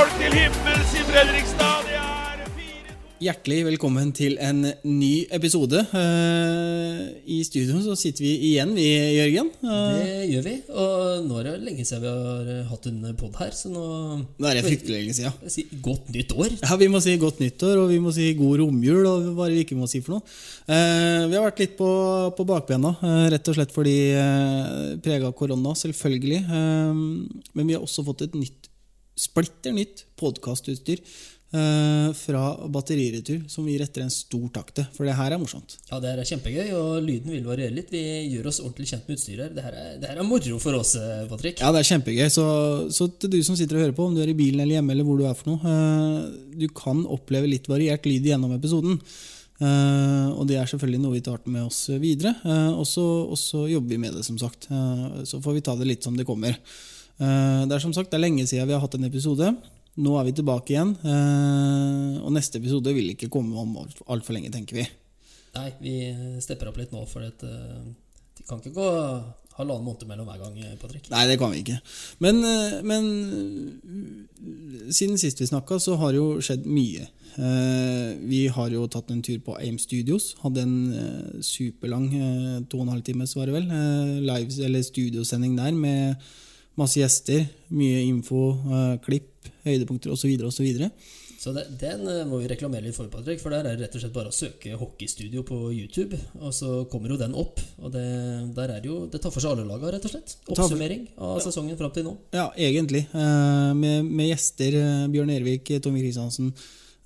folk til himmels i Fredrikstad. Det er 4-2. Hjertelig velkommen til en ny episode. Eh, I studio så sitter vi igjen, vi, Jørgen. Det gjør vi. Og nå er det lenge siden vi har eh, hatt en pod her, så nå Nå er det fryktelig lenge siden. Si godt nytt år. Ja, Vi må si godt nyttår, og vi må si god romjul, og hva vi ikke må si for noe. Eh, vi har vært litt på, på bakbena, rett og slett fordi prega av korona, selvfølgelig. Men vi har også fått et nytt, splitter nytt podkastutstyr eh, fra Batteriretur, som vi retter en stor takk til, for det her er morsomt. Ja, det her er kjempegøy, og lyden vil variere litt. Vi gjør oss ordentlig kjent med utstyret her. Det her er, det her er moro for oss, eh, Patrick. Ja, det er kjempegøy. Så, så til du som sitter og hører på, om du er i bilen eller hjemme, eller hvor du er for noe, eh, du kan oppleve litt variert lyd gjennom episoden. Og det er selvfølgelig noe vi tar med oss videre. Eh, og så jobber vi med det, som sagt. Så får vi ta det litt som det kommer. Eh, det er som sagt det er lenge siden vi har hatt en episode. Nå er vi tilbake igjen. eh, og neste episode vil ikke komme om altfor lenge, tenker vi. Nei, vi stepper opp litt nå, for det, eh, det kan ikke gå halvannen måned mellom hver gang, Patrick. Nei, det kan vi ikke. Men, men siden sist vi snakka, så har det jo skjedd mye. Vi har jo tatt en tur på AIM Studios. Hadde en superlang to og en halv times, var det vel, live, eller studiosending der med masse gjester. Mye info, eh, klipp, høydepunkter osv. osv. Så det, den eh, må vi reklamere litt for, Patrick, for der er det rett og slett bare å søke hockeystudio på YouTube, og så kommer jo den opp. Og det, der er det jo Det tar for seg alle laga, rett og slett. Oppsummering av sesongen fram til nå. Ja, egentlig. Eh, Med, med gjester. eh, Bjørn Ervik, Tommy Kristiansen,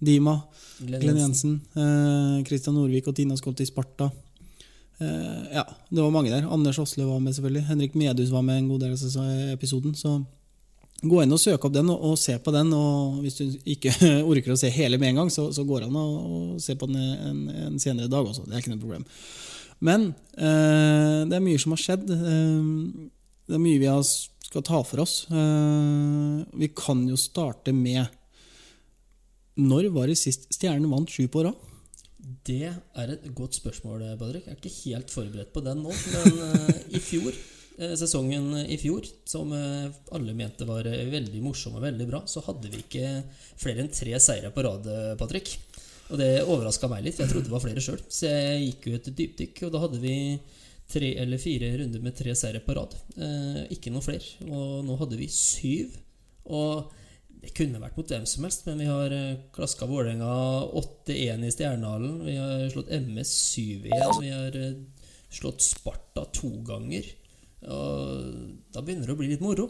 Dima. Glenn Glenn Jensen. Jensen, eh, Christian Norvik og Tina Skolt i Sparta. Eh, ja, det var mange der. Anders Aasle var med, selvfølgelig. Henrik Medhus var med en god del av episoden. Så gå inn og søk opp den, og, og se på den. Og hvis du ikke orker å se hele med en gang, så, så går det an å, se på den en, en senere dag også. Det er ikke noe problem. Men eh, det er mye som har skjedd. Eh, det er mye vi har skal ta for oss. Eh, vi kan jo starte med Når var det sist Stjernen vant sju på rad? Det er et godt spørsmål, Badrik. Jeg er ikke helt forberedt på den nå. Men eh, i fjor, eh, sesongen i fjor, som eh, alle mente var veldig morsom og veldig bra, så hadde vi ikke flere enn tre seire på rad, Patrick. Og det overraska meg litt, for jeg trodde det var flere sjøl. Så jeg gikk jo et dypdykk, og da hadde vi tre eller fire runder med tre seire på rad. Ikke noe flere. Og nå hadde vi syv. Og det kunne vært mot hvem som helst, men vi har eh, klaska Vålerenga 8-1 i Stjernehallen. Vi har slått MS 7-1. Vi har eh, slått Sparta to ganger. Og da begynner det å bli litt moro.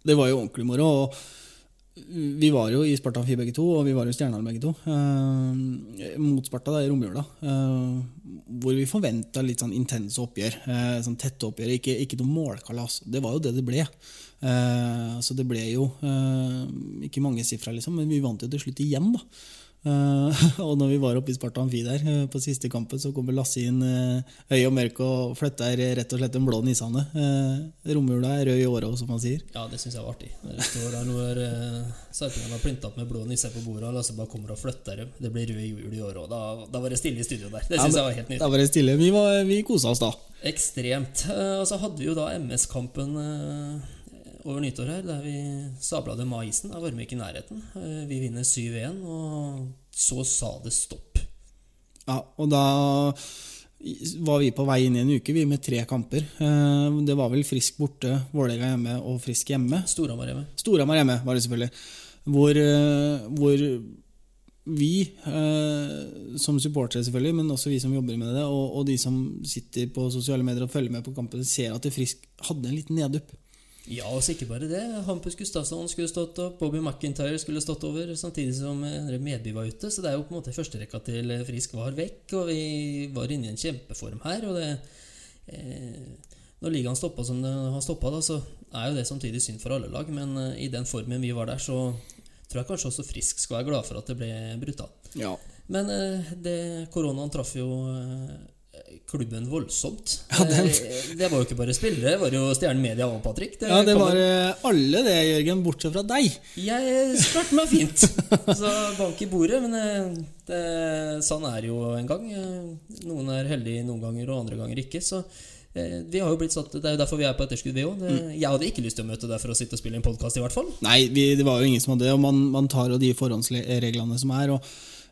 Det var jo ordentlig moro. og Vi var jo i Sparta 4 begge to, og vi var jo i Stjernehallen begge to. Eh, mot Sparta i romjula. Hvor vi forventa litt sånn intense oppgjør. Sånn tette oppgjør. Ikke, ikke noe målkalas. Det var jo det det ble. Eh, så det ble jo eh, ikke mange sifra, liksom, men vi vant jo til slutt igjen, da. Uh, og når vi var oppe i Sparta Amfi der uh, på siste kampen, så kommer Lasse inn uh, høy og mørk og flytter rett og slett den blå Nissane. Uh, romjula er rød i året, som man sier. Ja, det syns jeg var artig. Det står der når uh, har plinta opp med blå nisser på bordet, og Lasse bare kommer og flytter dem. Det blir rød jul i åra. Da, da var det stille i studio der. Det syns ja, jeg var helt Da nydelig. var det stille. Vi, var, vi kosa oss da. Ekstremt. Og så hadde vi jo da MS-kampen over nyttår her, der vi sabla dem av isen. Da var ikke i nærheten. Eh, Vi vinner 7-1, og så sa det stopp. Ja, og da var vi på vei inn i en uke, vi med tre kamper. Eh, Det var vel Frisk borte, Vålerenga hjemme og Frisk hjemme. Storhamar hjemme. Storhamar hjemme, var det selvfølgelig. Hvor, eh, hvor vi, eh, som supportere selvfølgelig, men også vi som jobber med det, og, og de som sitter på sosiale medier og følger med på kampene, ser at det Frisk hadde en liten neddupp. Ja, og ikke bare det. Hampus Gustavsson skulle stått opp, Bobby McIntyre skulle stått over, samtidig som eh, Medby var ute. Så det er jo på en måte førsterekka til eh, Frisk var vekk, og vi var inne i en kjempeform her. Og det eh, Når ligaen stoppa som den har stoppa, så er jo det samtidig synd for alle lag, men eh, i den formen vi var der, så tror jeg kanskje også Frisk skal være glad for at det ble brutt av. Ja. Men eh, det, koronaen traff jo eh, klubben voldsomt. Ja, den- Eh, Det var jo ikke bare spillere, det var jo Stjernen Media og Patrick. Det Ja, det var man- eh, alle det, Jørgen, bortsett fra deg. Jeg klarte meg fint. Så bank i bordet, men eh, det, sånn er det jo en gang. Noen er heldige noen ganger, og andre ganger ikke. Så vi har jo blitt satt Det er jo derfor vi er på etterskudd, vi òg. Jeg hadde ikke lyst til å møte deg for å sitte og spille en podkast, i hvert fall. Nei, vi, det var jo ingen som hadde det, og man, man tar jo de forhåndsreglene som er. og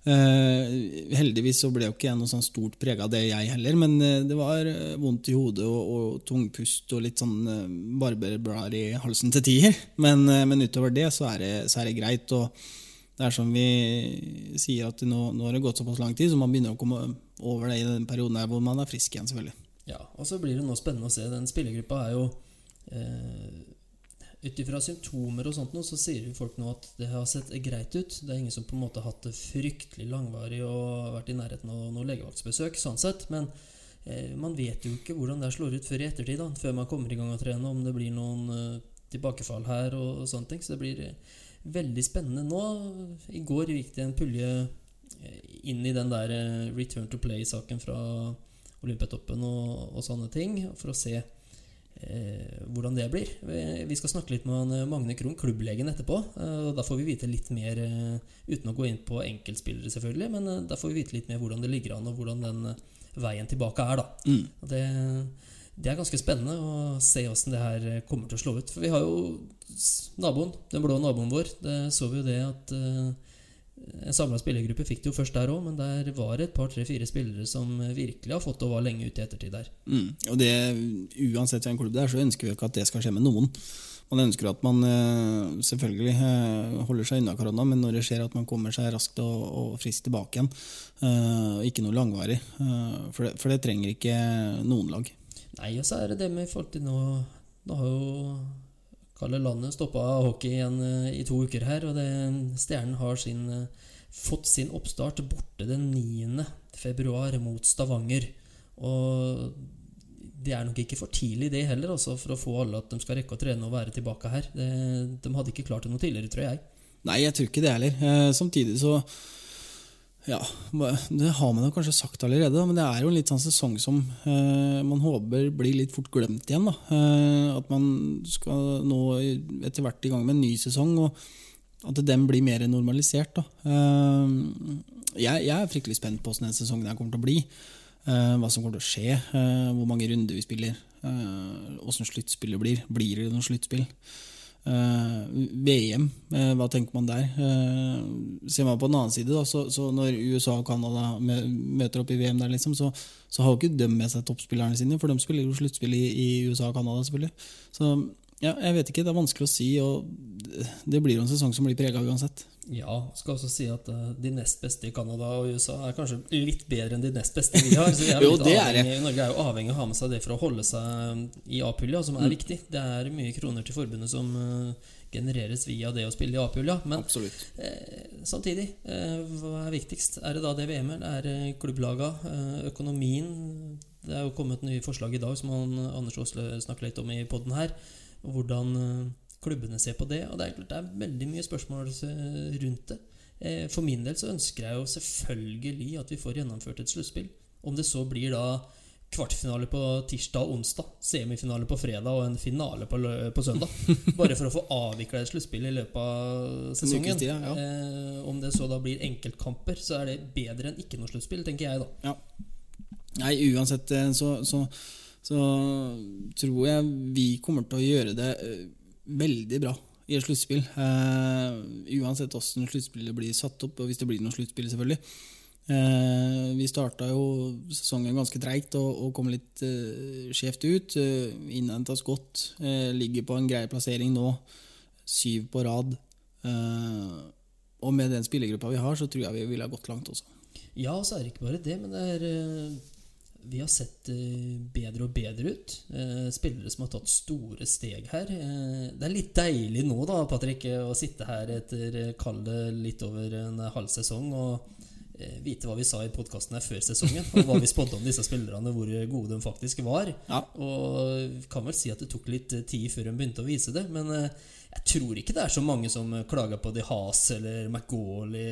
eh, Heldigvis så ble jo ikke jeg noe sånn stort prega av det, jeg heller. Men eh, det var eh, vondt i hodet og, og tungpust og litt sånn uh, barberblader i halsen til tider. Men, uh, men utover det så er det, så er det greit. og det er som vi sier, at nå, nå har det gått såpass lang tid, så man begynner å komme over det i den perioden her hvor man er frisk igjen, selvfølgelig. Ja, og så blir det nå spennende å se. Den spillergruppa er jo eh, Ut ifra symptomer og sånt nå, så sier jo folk nå at det har sett greit ut. Det er ingen som på en måte har hatt det fryktelig langvarig og vært i nærheten av noe legevaktsbesøk, sånn sett. Men eh, man vet jo ikke hvordan det slår ut før i ettertid, da, før man kommer i gang og trene, om det blir noen eh, tilbakefall her og, og sånne ting. Så det blir eh, veldig spennende nå. I går gikk det en pulje eh, inn i den der eh, return to play-saken fra Olympiatoppen og, og sånne ting, for å se hvordan det blir. Vi, skal snakke litt med eh, Magne Krohn, klubblegen, etterpå. Eh, og Da får vi vite litt mer, eh, uten å gå inn på enkeltspillere, selvfølgelig, men eh, da får vi vite litt mer hvordan det ligger an, og hvordan den eh, veien tilbake er. da. Mm. Og det, det er ganske spennende å se åssen det her eh, kommer til å slå ut. For vi har jo naboen, den blå naboen vår. Det så vi jo det at eh, en samla spillergruppe fikk det jo først der òg, men der var det et par, tre, fire spillere som virkelig har fått og var lenge ute i ettertid der. Mm. Og det, uansett hvilken klubb det er, så ønsker vi ikke at det skal skje med noen. Man ønsker at man eh, selvfølgelig eh, holder seg unna korona, men når det skjer at man kommer seg raskt og, og friskt tilbake igjen, Og ikke noe langvarig. eh, for, det, for det trenger ikke noen lag. Nei, og så er det det med i forhold til nå Nå har jo Kalle Landet stoppa hockey igjen eh, i to uker her, og det, Stjernen har sin, eh, fått sin oppstart borte den 9. februar mot Stavanger. Og det er nok ikke for tidlig, det heller, altså, for å få alle at de skal rekke å trene og være tilbake her. Det, de hadde ikke klart det noe tidligere, tror jeg. Nei, jeg tror ikke det heller. Eh, samtidig så Ja, det har man jo kanskje sagt allerede, men det er jo en litt sånn sesong som eh, man håper blir litt fort glemt igjen. Eh, at man skal nå etter hvert i gang med en ny sesong, og at den blir mer normalisert. Eh, jeg, jeg er fryktelig spent på hvordan den sesongen her kommer til å bli. Eh, hva som kommer til å skje, eh, hvor mange runder vi spiller, åssen sluttspillet blir. Blir det noe sluttspill? Eh, VM, eh, hva tenker man der? Eh, ser man på den annen side, da, så, så når USA og Canada møter opp i VM der, liksom, så, så har jo ikke de med seg toppspillerne sine, for de spiller jo sluttspill i, i USA og Canada, selvfølgelig. Så ja, jeg vet ikke, det er vanskelig å si, og det- blir jo en sesong som blir prega uansett. Ja, skal også si at uh, de nest beste i Canada og USA er kanskje litt bedre enn de nest beste vi har. Så er Jo, det er det. Norge er jo avhengig av å ha med seg det for å holde seg i A-pulja, som Mm. er viktig. Det er mye kroner til forbundet som uh, genereres via det å spille i A-pulja. Men eh, samtidig, eh, hva er viktigst? Er det da det VM-et? Er det klubblaga? Eh, økonomien? Det er jo kommet nye forslag i dag som han, Anders Aasle snakker litt om i poden her. Og hvordan eh, klubbene ser på det. Og det er klart det er veldig mye spørsmål eh, rundt det. Eh, For min del så ønsker jeg jo selvfølgelig at vi får gjennomført et sluttspill. Om det så blir da kvartfinale på tirsdag og onsdag, semifinale på fredag og en finale på, på søndag. Bare for å få avvikla et sluttspill i løpet av sesongen. ja. eh, om det så da blir enkeltkamper, så er det bedre enn ikke noe sluttspill, tenker jeg da. Ja. Nei, uansett så, så, så tror jeg vi kommer til å gjøre det eh, veldig bra i et sluttspill. Eh, uansett hvordan sluttspillet blir satt opp, og hvis det blir noe sluttspill, selvfølgelig. Eh, vi starta jo sesongen ganske treigt og, og kom litt eh, skjevt ut. Uh, Innhenta oss godt. ligger på en grei plassering nå. Syv på rad. Og med den spillergruppa vi har, så tror jeg vi ville ha gått langt også. Ja, så er det ikke bare det, men det er Vi har sett eh, bedre og bedre ut. Eh, Spillere som har tatt store steg her. Eh, Det er litt deilig nå, da, Patrick, å sitte her etter kalde litt over en halv sesong og vite hva vi sa i podkasten her før sesongen, og hva vi spådde om disse spillerne, hvor gode de faktisk var. Ja. Og kan vel si at det tok litt tid før de begynte å vise det, men Jeg tror ikke det er så mange som eh, klager på De Haas eller McGauley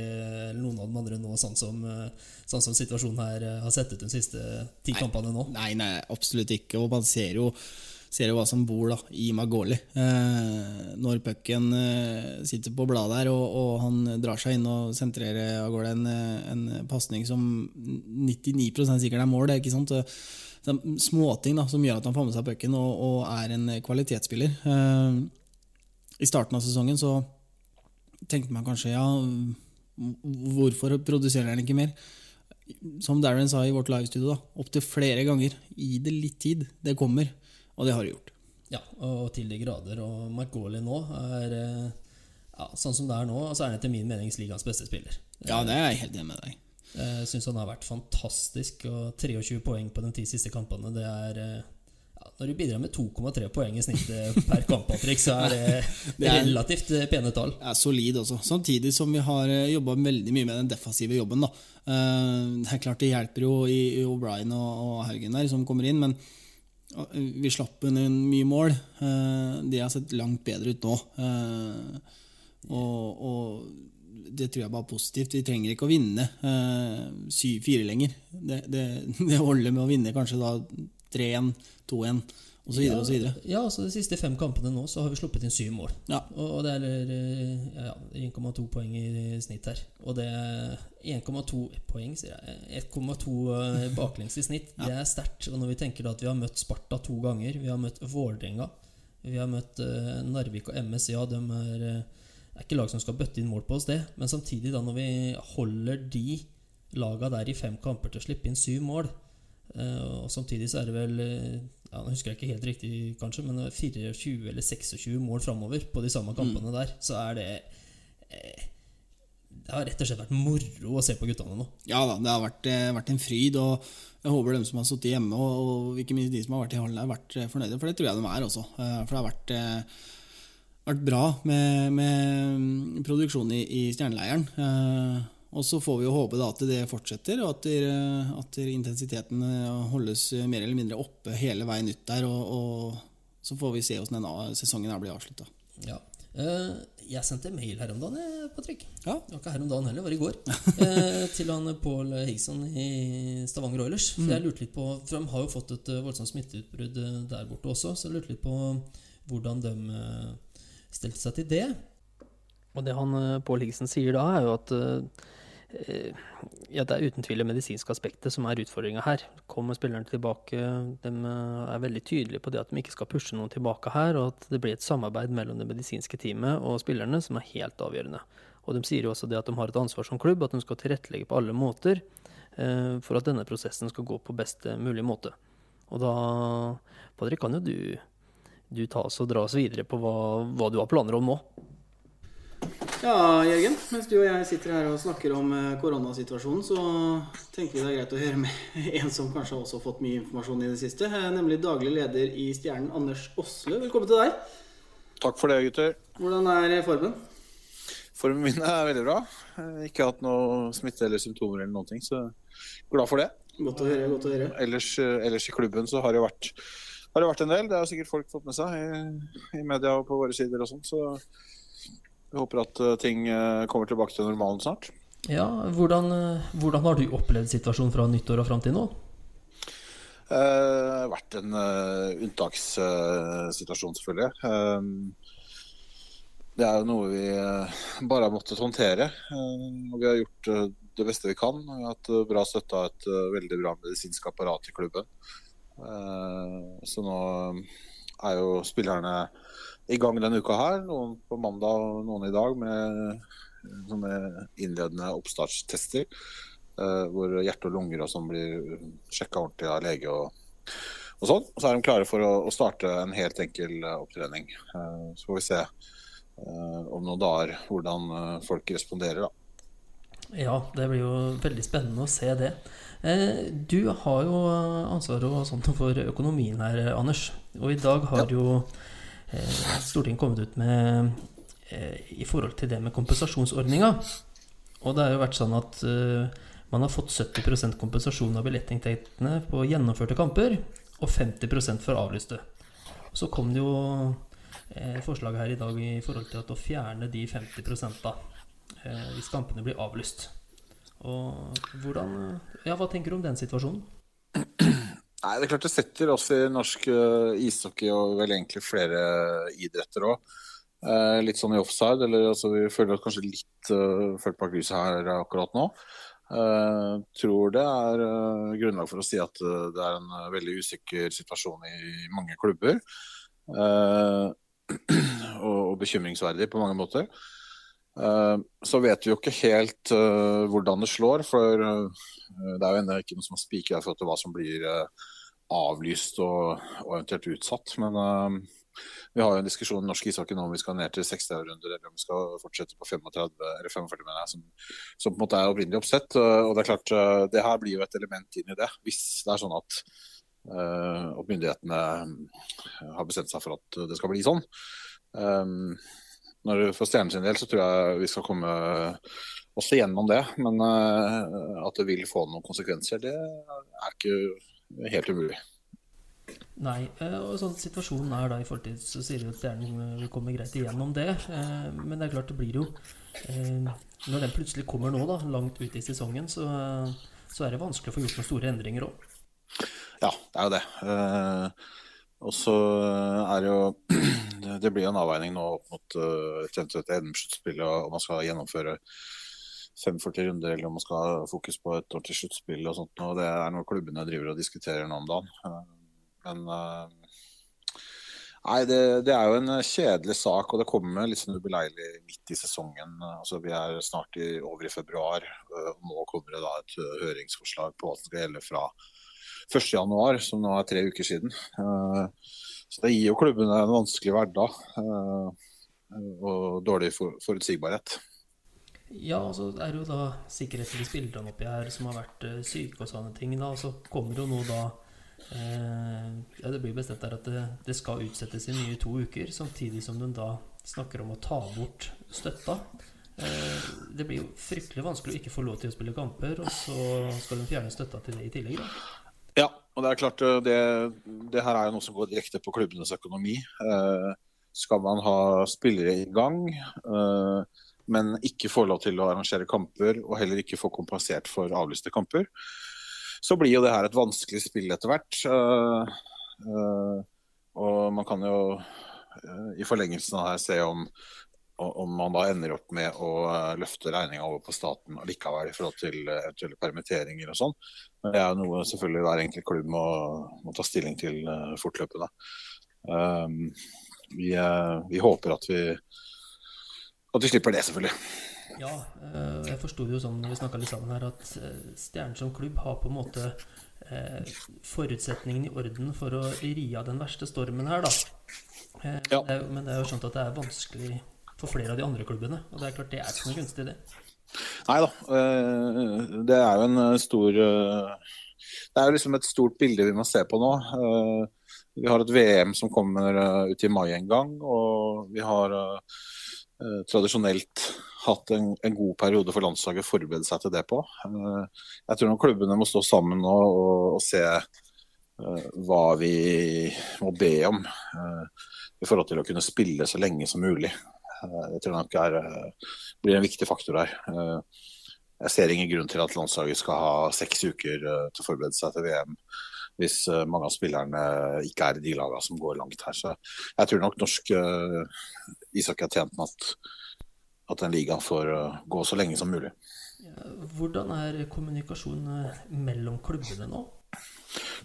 eller noen av de andre nå, sånn som, eh, sånn som situasjonen her eh, har sett ut de siste ti kampene nå. Nei, nei, absolutt ikke. Og man ser jo, ser jo hva som bor da, i Magoli. Eh, når pucken eh, sitter på bladet der, og, og han drar seg inn og sentrerer av gårde en, en pasning som 99% sikkert er mål. det ikke sant? Småting da, som gjør at han får med seg pucken og, og er en kvalitetsspiller. Eh, I starten av sesongen så tenkte man kanskje ja, hvorfor produserer han ikke mer? som Darren sa i vårt livestudio, da, opptil flere ganger. Gi det litt tid. Det kommer. Og det har det gjort. Ja, og til de grader. Og McGauley nå er eh, ja, Sånn som det er nå, så er han etter min mening ligaens beste spiller. Ja, det er jeg helt enig med deg. Jeg syns han har vært fantastisk. Og 23 poeng på de ti siste kampene, det er eh, Når du bidrar med 2,3 poeng i snitt eh, per kamp, Patrick, så er det, relativt eh, pene tall. Det er solid også. Samtidig som vi har jobba veldig mye med den defensive jobben. Da. Eh, Det er klart det hjelper jo i O'Brien og, Haugen der, som kommer inn, men eh, vi slapp inn mye mål. Eh, De har sett langt bedre ut nå. Eh, Og, og det tror jeg bare er positivt. Vi trenger ikke å vinne eh, 7-4 lenger. Det, det, det holder med å vinne kanskje da 3-1, 2-1 osv. Ja, osv. ja, altså De siste fem kampene nå så har vi sluppet inn syv mål. Ja. Og og det er eh, ja, 1,2 poeng i snitt her. Og det er 1,2 poeng, sier jeg. 1,2 eh, baklengs i snitt. Det er sterkt. Og når vi tenker at vi har møtt Sparta to ganger, vi har møtt Vålerenga, vi har møtt uh, Narvik og MS, ja, de er uh, det er ikke lag som skal bøtte inn mål på oss, det. Men samtidig, da når vi holder de laga der i fem kamper til å slippe inn syv mål eh, Og samtidig så er det vel eh, ja, Nå husker jeg ikke helt riktig, kanskje, men 24 eller 26 mål framover på de samme kampene der, så er det eh, Det har rett og slett vært moro å se på guttene nå. Ja da, det har vært, eh, vært en fryd, og jeg håper de som har sittet hjemme, og, og ikke minst de som har vært i hallen, har vært eh, fornøyde, for det tror jeg de er også. Eh, For det har vært, eh, vært bra med, med mm, produksjon i, i stjerneleiren. Eh, Og så får vi jo håpe da at det fortsetter, og at, der, at der intensiteten eh, holdes mer eller mindre oppe hele veien ut der. Og, og så får vi se hvordan denne sesongen her blir avslutta. Ja. Eh, jeg sendte mail her om dagen, jeg, Patrick. Ja. Det var ikke her om dagen heller, det var i går. eh, til han Pål Higson i Stavanger Oilers. For jeg lurte litt på For de har jo fått et eh, voldsomt smitteutbrudd eh, der borte også, så jeg lurte litt på hvordan de eh, stelte seg til det. Og det han eh, Pål Higsen sier da, er jo at eh, ja, det er uten tvil det medisinske aspektet som er utfordringa her. Kommer spillerne tilbake, de er veldig tydelige på det at de ikke skal pushe noen tilbake her, og at det blir et samarbeid mellom det medisinske teamet og spillerne som er helt avgjørende. Og de sier jo også det at de har et ansvar som klubb, at de skal tilrettelegge på alle måter eh, for at denne prosessen skal gå på best mulig måte. Og da, Patrick, kan jo du, du ta oss og dra oss videre på hva, hva du har planer om nå. Ja, Jørgen. Mens du og jeg sitter her og snakker om eh, koronasituasjonen, så tenker vi det er greit å høre med en som kanskje også har fått mye informasjon i det siste, eh, nemlig daglig leder i Stjernen, Anders Åsle. Velkommen til deg. Takk for det, gutter. Hvordan er formen? Formen min er veldig bra. Har Ikke hatt noe smitte eller symptomer eller noen ting, så glad for det. Godt å høre. godt å høre. Ellers, eh, ellers i klubben så har det vært, har det vært en del. Det har sikkert folk fått med seg i, i media og på våre sider og sånn. Så vi håper at eh, ting eh, kommer tilbake til normalen snart. Ja, hvordan, eh, hvordan har du opplevd situasjonen fra nyttår og fram til nå? Det har vært en uh, unntakssituasjon, selvfølgelig. Eh, det er jo noe vi bare har måttet håndtere. og vi har gjort det beste vi kan. Vi har hatt bra støtte av et veldig bra medisinsk apparat i klubben. Så nå er jo spillerne i gang denne uka her. Noen på mandag og noen i dag med eh, sånne innledende oppstartstester. Uh, hvor hjerte og lunger og sånn blir sjekka ordentlig av lege og, og sånn. Og så er de klare for å, å starte en helt enkel uh, opptrening. Uh, så får vi se om noen dager hvordan folk responderer, da. Ja, det blir jo veldig spennende å se det. Eh, Du har jo ansvaret og sånt for økonomien her, Anders. Og i dag har jo eh, Stortinget kommet ut med eh, i forhold til det med kompensasjonsordninga. Og det har jo vært sånn at eh, man har fått 70% kompensasjon av billettinntektene på gjennomførte kamper, og 50% for avlyste. Så kom det jo eh, forslag her i dag i forhold til at å fjerne de 50 da, eh, hvis kampene blir avlyst. Og hvordan Ja, hva tenker du om den situasjonen? Nei, det er klart det setter oss i norsk uh, ishockey og vel egentlig flere idretter òg. Uh, litt sånn i offside, eller altså, vi føler oss kanskje litt uh, ført bak lyset her akkurat nå. Uh, tror det er grunnlag for å si at det er en veldig usikker situasjon i mange klubber. og, og bekymringsverdig på mange måter. Så vet vi jo ikke helt hvordan det slår, for det er jo ennå ikke noe som har spikra for hva som blir avlyst og, og, eventuelt utsatt. Men vi har jo en diskusjon i norsk ishockey nå om vi skal ned til 60-runder eller om vi skal fortsette på 35 eller 45, mener jeg, som, som på en måte er opprinnelig oppsett. Og det er klart, eh, det her blir jo et element inn i det, hvis det er sånn at uh, myndighetene har bestemt seg for at det skal bli sånn. Når For Stjernen sin del så tror jeg vi skal komme også gjennom det. Men uh, at det vil få noen konsekvenser, det er ikke helt umulig. Nei, eh, og sånn situasjonen er da i fortid, så sier du at Stjernen vil komme greit igjennom det. Eh, men det er klart det blir jo eh, Når den plutselig kommer nå, da, langt ut i sesongen, så, så er det vanskelig å få gjort noen store endringer òg. Ja, det er jo det. Og så er det jo Det blir en avveining nå opp mot et eventuelt NM-sluttspill, om man skal gjennomføre 45 runder, eller om man skal ha fokus på et ordentlig sluttspill og sånt. Og det er noe klubbene driver og diskuterer nå om dagen. Men uh, Nei, det, det, er jo en kjedelig sak, og det kommer litt sånn ubeleilig midt i sesongen. Altså, vi er snart i, over i februar, og nå kommer det da et høringsforslag på hva som skal gjelde fra 1.1, som nå er tre uker siden. Uh, så det gir jo klubbene en vanskelig hverdag uh, og dårlig forutsigbarhet. Ja, og så er det jo da sikkerhetslige spillerne oppi her som har vært syke og sånne ting. da, Og så kommer jo nå da Eh, ja, det blir bestemt der at det, det, skal utsettes i nye to uker, samtidig som de da snakker om å ta bort støtta. Eh, det blir jo fryktelig vanskelig å ikke få lov til å spille kamper, og så skal de fjerne støtta til det i tillegg. Da. Ja, og det er klart eh, det, det, her er jo noe som går direkte på klubbenes økonomi. Eh, skal man ha spillere i gang, eh, men ikke få lov til å arrangere kamper, og heller ikke få kompensert for avlyste kamper, så blir jo det her et vanskelig spill etter hvert. Eh, uh, og man kan jo uh, i forlengelsen av det her se om, om man da ender opp med å løfte regninga over på staten likevel i forhold til eventuelle permitteringer og sånn. Men det er jo noe selvfølgelig hver enkelt klubb må, må ta stilling til fortløpende. Vi, vi, håper at vi, at vi slipper det, selvfølgelig. Ja, eh, jeg forsto jo sånn når vi snakka litt sammen her, at eh, Stjernen som klubb har på en måte forutsetningen i orden for å ri av den verste stormen her, da. Ja. Men det er jo skjønt at det er vanskelig for flere av de andre klubbene. Og det er klart det er ikke noe gunstig, det. Nei da. Det er jo en stor Det er jo liksom et stort bilde vi må se på nå. Vi har et VM som kommer ut i mai en gang, og vi har tradisjonelt hatt en, en, god periode for landslaget å forberede seg til det på. Eh, jeg tror klubbene må stå sammen nå og, og se hva vi må be om i forhold til å kunne spille så lenge som mulig. Uh, jeg tror nok er, blir en viktig faktor her. jeg ser ingen grunn til at landslaget skal ha seks uker til å forberede seg til VM hvis mange av spillerne ikke er i de lagene som går langt her. Så jeg tror nok norsk ishockey er tjent med at den ligaen får gå så lenge som mulig. Hvordan er kommunikasjonen eh, mellom klubbene nå?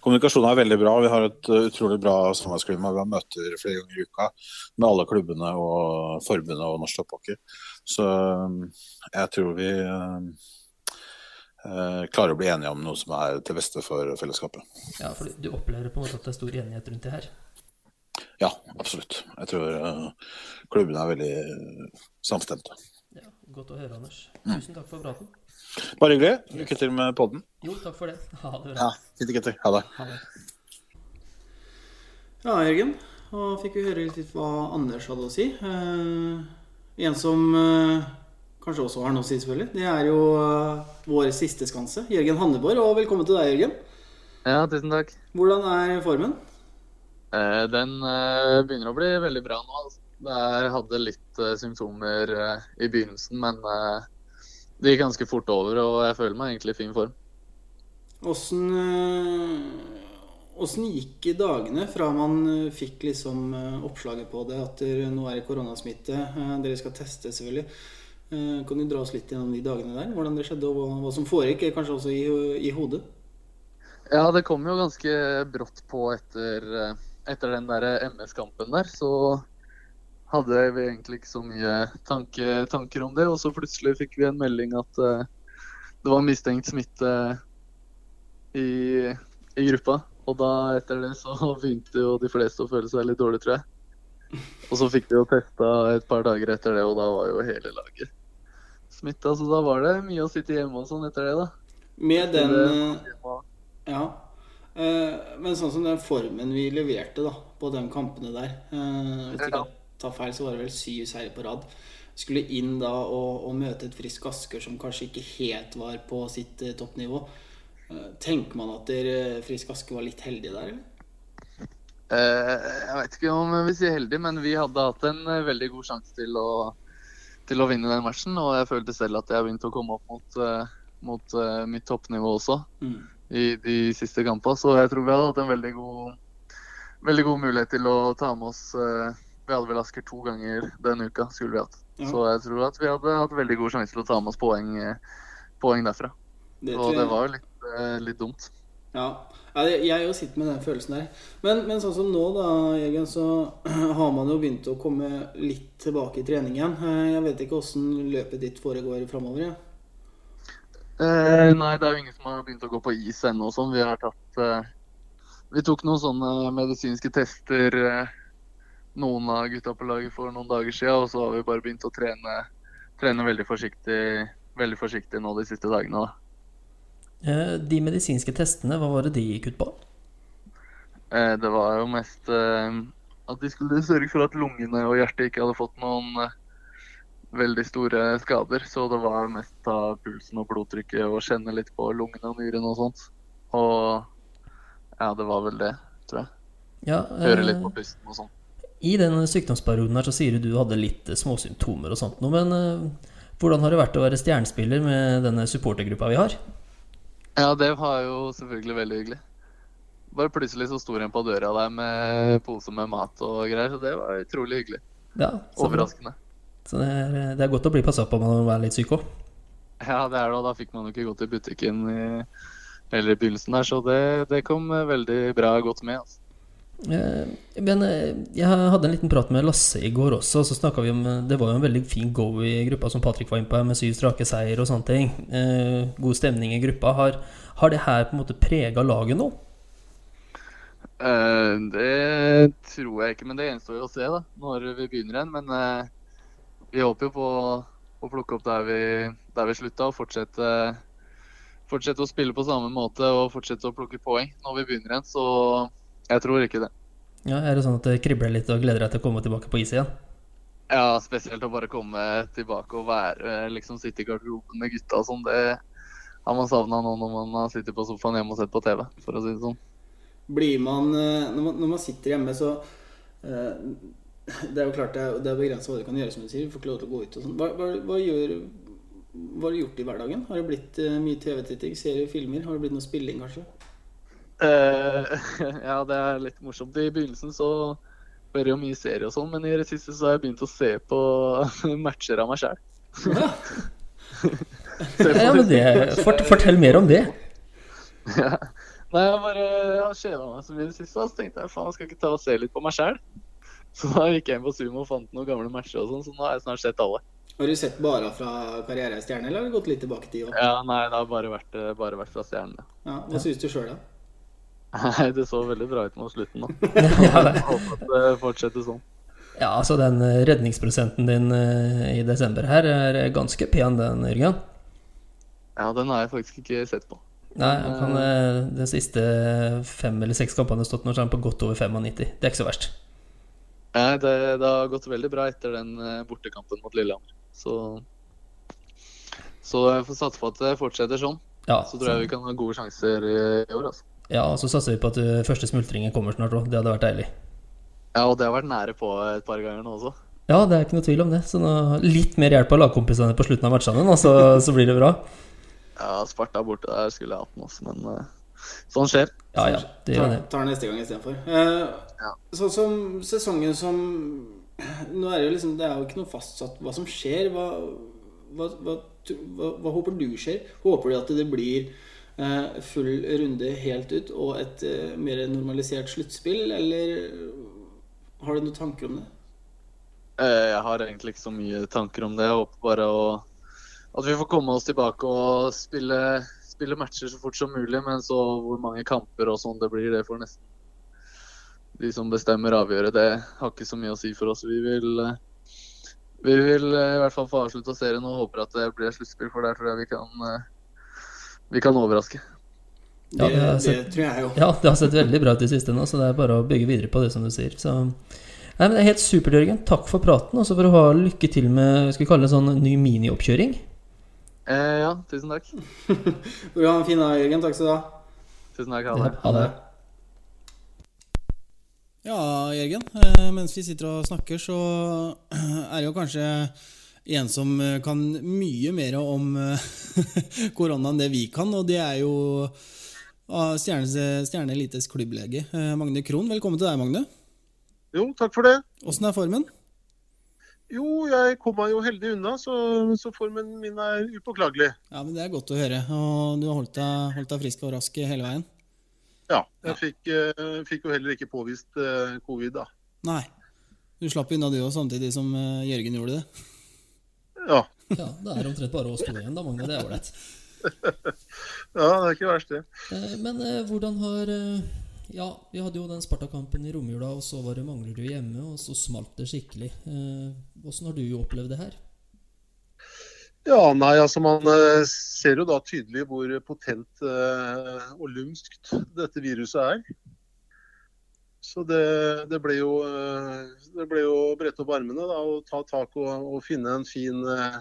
Kommunikasjonen er veldig bra. Vi har et uh, utrolig bra samarbeidsklima. Vi har møter flere ganger i uka med alle klubbene og forbundet og norsk topphockey. Så um, jeg tror vi klarer å bli enige om noe som er til beste for fellesskapet. Ja, for Du opplever på en måte at det er stor enighet rundt det her? Ja, absolutt. Jeg tror klubbene er veldig samstemte. Ja, Godt å høre, Anders. Tusen takk for praten. Bare hyggelig. Lykke til med podden. Jo, takk for det. Ha det bra. Ja, fint gutter. Ha det. Ha det. Ja, Jørgen. Da fikk vi høre litt hva Anders hadde å si. Eh, en som eh, kanskje også har noe å si, selvfølgelig. Det er jo eh, vår siste skanse, Jørgen Hanneborg. Og velkommen til deg, Jørgen. Ja, tusen takk. Hvordan er formen? Eh, Den eh, begynner å bli veldig bra nå. Altså. Jeg hadde litt eh, symptomer eh, i begynnelsen, men eh, det gikk ganske fort over, og jeg føler meg egentlig i fin form. Åssen eh, Åssen gikk dagene fra man eh, fikk liksom eh, oppslaget på det, at nå er det koronasmitte, dere skal teste selvfølgelig. Kan du dra oss litt gjennom de dagene der? Hvordan det skjedde, og hva, som foregikk, kanskje også i, i hodet? Ja, det kom jo ganske brått på etter, etter den der MS-kampen der. Så hadde vi egentlig ikke så mye tanke, tanker om det. Og så plutselig fikk vi en melding at uh, det var mistenkt smitte i, i gruppa. Og da etter det så begynte jo de fleste å føle seg litt dårlig, tror jeg. Og så fikk vi jo testa et par dager etter det, og da var jo hele laget smitta. Så da var det mye å sitte hjemme og sånn etter det, da. Med den Det- eh, Ja. Eh, Men sånn som den formen vi leverte da, på de kampene der jeg vet ikke Ja. Tar feil, så var det vel syv seire på rad. Skulle inn da og, og møte et Frisk Asker som kanskje ikke helt var på sitt eh, toppnivå. Eh, Tenker man at der, Frisk Asker var litt heldige der, eller? Eh, jeg vet ikke om vi sier heldig, men vi hadde hatt en eh, veldig god sjanse til å, til å vinne den matchen. Og jeg følte selv at jeg begynte å komme opp mot, eh, mot eh, mitt toppnivå også Mm. i de siste kampene. Så jeg tror vi hadde hatt en veldig god, veldig god mulighet til å ta med oss eh, Vi hadde vel Asker to ganger denne uka, skulle vi hatt. Ja. Så jeg tror at vi hadde hatt veldig god sjanse til å ta med oss poeng, eh, poeng derfra. Det Og det var jo litt, eh, litt dumt. Ja, jeg jo sitter med den følelsen der. Men, men sånn som nå, da, Jørgen, så har man jo begynt å komme litt tilbake i trening igjen. Eh, Jeg vet ikke åssen løpet ditt foregår framover. Ja. Eh, nei, det er jo ingen som har begynt å gå på is ennå. Sånn. Vi har tatt eh, Vi tok noen sånne medisinske tester, eh, noen av gutta på laget for noen dager siden, og så har vi bare begynt å trene, trene veldig, forsiktig, veldig forsiktig nå de siste dagene. da. Eh, De medisinske testene, hva var det de gikk ut på? Eh, det var jo mest eh, at de skulle sørge for at lungene og hjertet ikke hadde fått noen veldig store skader. Så det var mest ta pulsen og blodtrykket og kjenne litt på lungene og nyrene og sånt. Og ja, det var vel det, tror jeg. Ja, Høre litt på pusten og sånn. I den sykdomsperioden her så sier du du hadde litt eh, småsymptomer og sånt noe, men eh, hvordan har det vært å være stjernespiller med denne supportergruppa vi har? Ja, det var jo selvfølgelig veldig hyggelig. Bare plutselig så sto en på døra der med pose med mat og greier, så det var utrolig hyggelig. Ja, så, Overraskende. så det er, eh, det er godt å bli passa på når man er litt syk òg. Ja, det er det, og da fikk man jo ikke gått i butikken i, eller i begynnelsen der, så det, det kom veldig bra godt med. altså. Eh, Men eh, jeg hadde en liten prat med Lasse i går også, og så snakka vi om eh, Det var jo en veldig fin go i gruppa, som Patrick var inne på, med syv strake seier og sånne ting. God stemning i gruppa. Har, har det her på en måte prega laget nå? Det tror jeg ikke, men det gjenstår jo å se da, når vi begynner igjen. Men vi håper jo på å plukke opp der vi, der vi slutta, og fortsette, fortsette å spille på samme måte og fortsette å plukke poeng når vi begynner igjen. Så jeg tror ikke det. Ja, Er det sånn at det kribler litt og gleder deg til å komme tilbake på is igjen? Ja, spesielt å bare komme tilbake og være, liksom sitte i garderoben med gutta og sånn. Det har man savna nå når man har sittet på sofaen hjemme og sett på TV, for å si det sånn. Blir man eh, Når man, når man sitter hjemme, så eh, Det er jo klart det er, det er begrensa hva du kan gjøre, som du sier. Du får ikke lov til å gå ut og sånn. Hva, hva, hva, gjør, hva har du gjort i hverdagen? Har det blitt eh, mye TV-titting, serier, filmer? Har det blitt noe spilling, kanskje? Eh, ja, det er litt morsomt. I begynnelsen så hører jeg jo mye serie og sånn, men i det siste så har jeg begynt å se på matcher av meg sjæl. Ja. Ja, men det, fort, Fortell mer om det. Ja. Nei, jeg bare har kjeda meg så mye i det siste, så tenkte jeg faen, jeg skal ikke ta og se litt på meg sjæl. Så da gikk jeg inn på Sumo og fant noen gamle matcher og sånn, så nå har jeg snart sett alle. Har du sett bare fra Karriere i stjerne, eller har du gått litt tilbake i tid? Ja, nei, det har bare vært, eh, bare vært fra stjernene. Ja, hva syns du sjøl, da? Nei, det så veldig bra ut mot slutten nå. Ja, det- Håper at det fortsetter sånn. ja, altså den eh, redningsprosenten din eh, i desember her er ganske pen, den, Jørgen. Ja, den har jeg faktisk ikke sett på. Nei, han kan, eh, de siste fem eller seks kampene har stått nå så er han på godt over 95. Det er ikke så verst. Nei, det, det har gått veldig bra etter den eh, bortekampen mot Lillehammer. Så, så jeg får satse på at det fortsetter sånn. Ja, Så tror jeg vi kan ha gode sjanser i, i år. altså. Ja, og så satser vi på at uh, første smultringen kommer snart òg. Det hadde vært deilig. Ja, og det har vært nære på et par ganger nå også. Ja, det er ikke noe tvil om det. Så nå, litt mer hjelp av lagkompisene på slutten av matchene, nå, så, så blir det bra. Ja, Sparta borte der skulle jeg hatt den også, men uh, sånn skjer. Ja, ja, det gjør tar, det. tar neste gang istedenfor. Uh, Ja. Sånn som sesongen som Nå er det jo liksom Det er jo ikke noe fastsatt hva som skjer. Hva, hva, hva, hva, hva håper du skjer? Håper du at det blir eh, full runde helt ut og et eh, mer normalisert sluttspill, eller har du noen tanker om det? Eh, Jeg har egentlig ikke så mye tanker om det. Jeg håper bare å, at vi får komme oss tilbake og spille, spille matcher så fort som mulig. Men så hvor mange kamper og sånn det blir, det får nesten de som bestemmer avgjøre. Det har ikke så mye å si for oss. Vi vil, eh, vi vil eh, i hvert fall få avslutta serien og håper at det blir sluttspill, for der tror jeg vi kan, eh, vi kan overraske. Ja, det, det er det, tror jeg jo. Ja, det har sett veldig bra ut i siste nå, så det er bare å bygge videre på det, som du sier. Så Nei, men Det er helt supert, Jørgen. Takk for praten. Og så får du ha lykke til med skal vi kalle det en sånn ny minioppkjøring. Eh, ja, tusen takk. Du ha en fin dag, Jørgen. Takk skal du ha. Tusen takk. Ha Ja, det. ha det. Ja, Jørgen. eh, Mens vi sitter og snakker, så er det jo kanskje en som eh, kan mye mer om eh, korona enn det vi kan, og det er jo ah, Stjerne, Stjerne Elites klubblege eh, Magne Krohn. Velkommen til deg, Magne. Jo, takk for det. Åssen er formen? Jo, jeg kom meg jo heldig unna, så, så formen min er upåklagelig. Ja, men Det er godt å høre. Og du har holdt deg, holdt deg frisk og rask hele veien? Ja, jeg fikk, eh, fikk jo heller ikke påvist covid, da. Nei. Du slapp unna du òg, samtidig som Jørgen gjorde det. Ja, Ja, det er omtrent bare oss to igjen, da, Magne. Det er ålreit. ja det er ikke verst, det. Eh, Men eh, hvordan har eh, Ja, vi hadde jo den Sparta-kampen i romjula, og så var det Manglerud hjemme, og så smalt det skikkelig. Åssen har du opplevd det her? Ja, nei, altså Man ser jo da tydelig hvor potent og lumskt dette viruset er. Så det, det ble jo eh, det ble jo å brette opp armene da, og ta tak og, og finne en fin eh,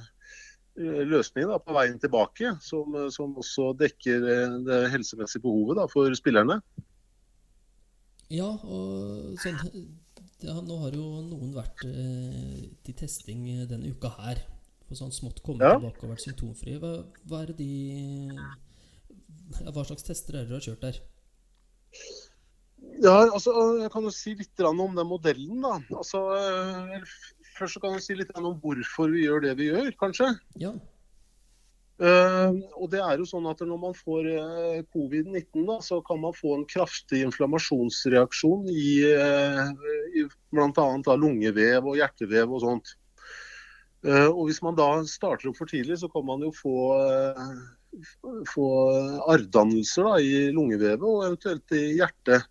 løsning da, på veien tilbake, som, som også dekker eh, det helsemessige behovet da, for spillerne. Ja, og sånn ja, Nå har jo noen vært eh, til testing denne uka her. For sånn smått kommet Ja. tilbake og vært symptomfrie. Hva, hva det de Hva slags tester er det dere har kjørt der? Ja, altså, Jeg kan jo si litt om den modellen. da. Altså, eh, først så kan jeg si litt om hvorfor vi gjør det vi gjør, kanskje. Ja. Uh, og det er jo sånn at Når man får uh, covid-19, da, så kan man få en kraftig inflammasjonsreaksjon i, uh, i bl.a. lungevev og hjertevev og sånt. Uh, og Hvis man da starter opp for tidlig, så kan man jo få, få arrdannelser da, i lungevevet og eventuelt i hjertet.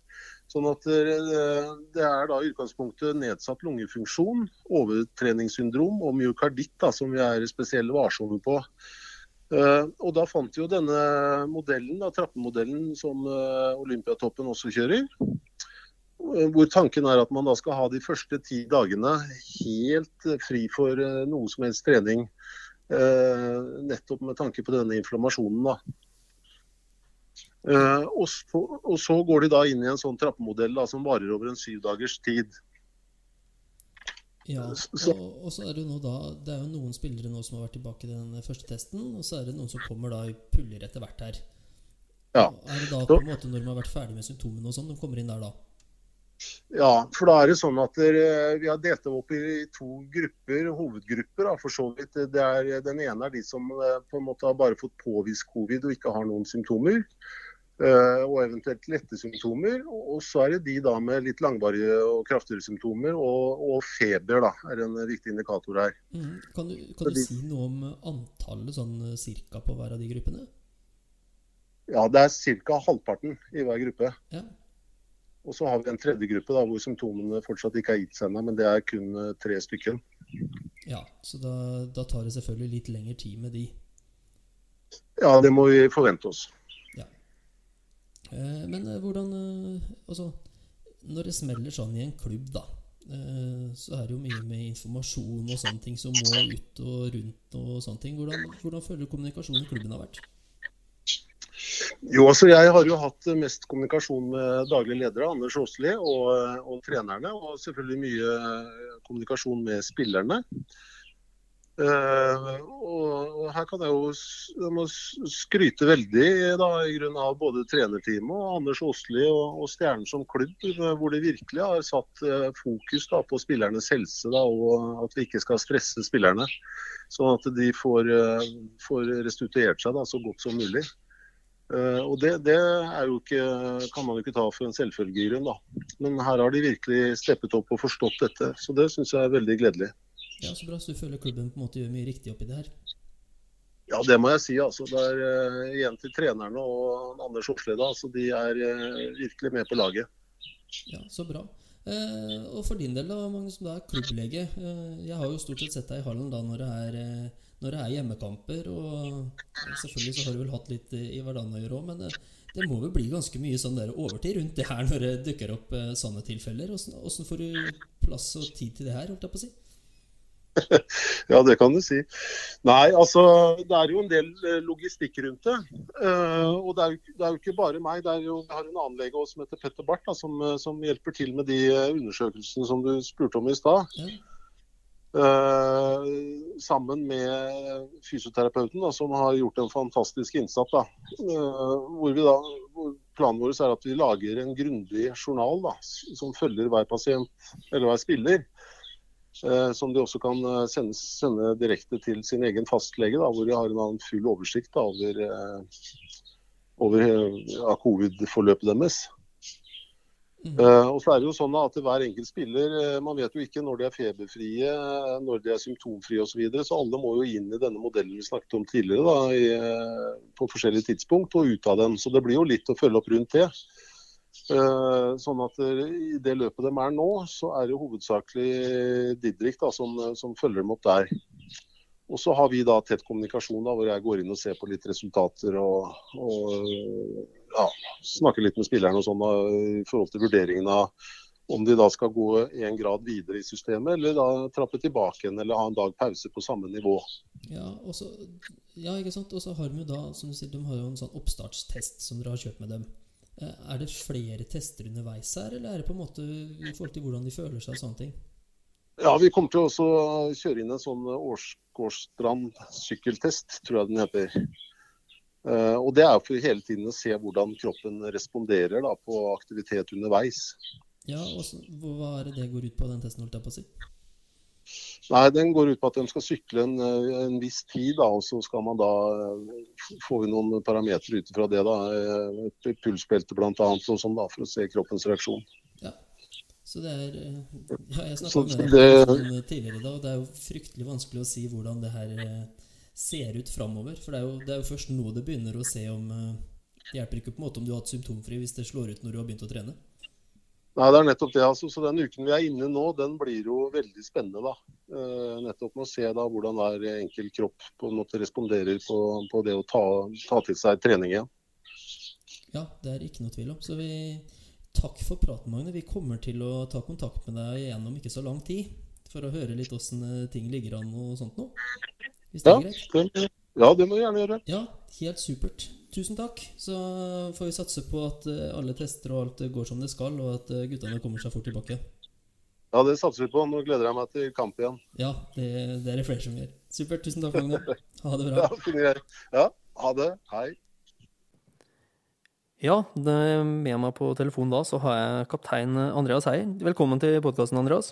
Sånn at eh, Det er da i utgangspunktet nedsatt lungefunksjon, overtreningssyndrom og myokarditt da, som vi er spesielt varsomme på. Eh, og Da fant vi jo denne modellen, da, trappemodellen som eh, Olympiatoppen også kjører. Hvor tanken er at man da skal ha de første ti dagene helt fri for noe som helst trening. nettopp med tanke på denne inflammasjonen. da. Eh, og, så, og så går de da inn i en sånn trappemodell da, som varer over en syv dagers tid. Ja, og, og så er det jo nå da Det er jo noen spillere nå som har vært tilbake i den første testen, og så er det noen som kommer da i puller etter hvert her. Ja. Er det da på en måte når de har vært ferdig med symptomene og sånn, de kommer inn der da? Ja, for da er det sånn at der, vi har delt dem opp i to grupper, hovedgrupper. Da, for så vidt. Det er, den ene er de som eh, på en måte har bare fått påvist covid og ikke har noen symptomer. Eh, Og eventuelt lette symptomer. Og så er det de da med litt langvarige og kraftigere symptomer. Og, og feber da, er en viktig indikator her. Mm. Kan du, kan du si noe om antallet sånn cirka på hver av de gruppene? Ja, Det er ca. halvparten i hver gruppe. Ja. Og så har vi en tredje gruppe da, hvor symptomene fortsatt ikke har gitt seg ennå, men det er kun eh, tre stykker. ja så da, da tar det selvfølgelig litt lengre tid med de. Ja, det må vi forvente oss. Eh, men eh, hvordan eh, Altså, når det smeller sånn i en klubb, da, så er det jo mye med informasjon og sånne ting som må ut og rundt og sånne ting. Hvordan, hvordan føler du kommunikasjonen i klubben har vært? Jo, altså Jeg har jo hatt mest kommunikasjon med daglig leder Anders Aasli og, og trenerne. Og selvfølgelig mye kommunikasjon med spillerne. Uh, og, og, her kan jeg jo jeg skryte veldig da, i grunn av både trenerteamet og Anders Åsli og, og Stjernen som klubb, hvor de virkelig har satt uh, fokus da, på spillernes helse da, og at vi ikke skal stresse spillerne. Sånn at de får, får restituert seg så godt som mulig. og det, det ikke, kan man jo ikke ta for en selvfølge i grunn. Men her har de virkelig steppet opp og forstått dette. Så det syns jeg er veldig gledelig. Ja, Så bra. Så du føler klubben på en måte gjør mye riktig oppi det her? Ja, det må jeg si. altså. Det er uh, igjen til trenerne og Anders Osleda. Altså, de er uh, virkelig med på laget. Ja, Så bra. Uh, og for din del, da, Magnus, som da er klubblege. jeg har jo stort sett sett deg i hallen da når det er, når det er hjemmekamper. Og selvfølgelig så har du vel hatt litt i hverdagen å gjøre òg, men det må vel bli ganske mye sånn der overtid rundt det her når det dukker opp sånne tilfeller. Åssen får du plass og tid til det her, holdt jeg på å si? ja, det kan du si. Nei, altså det er jo en del eh, logistikk rundt det. Uh, og det er, jo, det er, jo, ikke bare meg. det er jo, Jeg har en annen lege som heter Petter Barth, da, som, eh, som, hjelper til med de undersøkelsene som du spurte om i stad. Mm. Uh, sammen med fysioterapeuten, da, som har gjort en fantastisk innsats. Da. Uh, hvor vi da, planen vår er at vi lager en grundig journal da, som følger hver pasient eller hver spiller. Eh, som de også kan eh, sende, sende, direkte til sin egen fastlege, da, hvor de har en full oversikt da, over, eh, over ja, covid-forløpet deres. Mm. Uh, og så er det jo sånn at Hver enkelt spiller man vet jo ikke når de er feberfrie, når de er symptomfrie osv. Så, videre, så alle må jo inn i denne modellen vi snakket om tidligere da, i, på forskjellige tidspunkt og ut av den. Så det blir jo litt å følge opp rundt det. Eh, sånn at I det løpet de er nå, så er det hovedsakelig Didrik da, som, som, følger dem opp der. Og så har vi da tett kommunikasjon da, hvor jeg går inn og ser på litt resultater og, og ja, snakker litt med spillerne og sånn i forhold til vurderingen av om de da skal gå en grad videre i systemet, eller da trappe tilbake igjen, eller ha en dag pause på samme nivå. Ja, også, ja ikke sant. Og så har de jo da, som du sier, de har jo en sånn oppstartstest som dere har kjørt med dem. Eh, er det flere tester underveis her, eller er det på en måte i forhold til hvordan de føler seg og sånne ting? Ja, Vi kommer til å kjøre inn en sånn Årsgårdstrand sykkeltest, tror jeg den heter. Uh, og Det er for hele tiden å se hvordan kroppen responderer da, på aktivitet underveis. Ja, og Hva er det det går ut på, den testen? holdt jeg på å si? Nei, Den går ut på at de skal sykle en, en viss tid, da, og så skal man da få noen parametere ut fra det. da, Et pulsbelte bl.a. Sånn, da, for å se kroppens reaksjon. Ja, så det er ja, Jeg snakka med deg tidligere i dag, det er jo fryktelig vanskelig å si hvordan det her eh, ser ut framover. For det er, jo, det er jo først nå det begynner å se om eh, Det hjelper ikke på en måte om du har hatt symptomfri hvis det slår ut når du har begynt å trene. Nei, det er nettopp det. altså. Så Den uken vi er inne nå, den blir jo veldig spennende. da. Uh, nettopp med å se da hvordan hver enkel kropp på en måte responderer på, på det å ta, ta, til seg trening igjen. Ja, det er ikke noe tvil om. Så vi Takk for praten, Magne. Vi kommer til å ta kontakt med deg igjen om ikke så lang tid. For å høre litt åssen eh, ting ligger an og sånt noe. Hvis det ja, er greit? Ja, det må vi gjerne gjøre. Ja, helt supert. Tusen takk. Så får vi satse på at eh, alle tester og alt går som det skal, og at eh, guttene kommer seg fort tilbake. Ja, det satser vi på. Nå gleder jeg meg til kamp igjen. Ja, det, det er det flere som gjør. Supert. Tusen takk, Magne. Ha det bra. Ja, ja, ha det. Hei. Ja, med meg på telefonen da så har jeg kaptein Andreas Heier. Velkommen til podkasten, Andreas.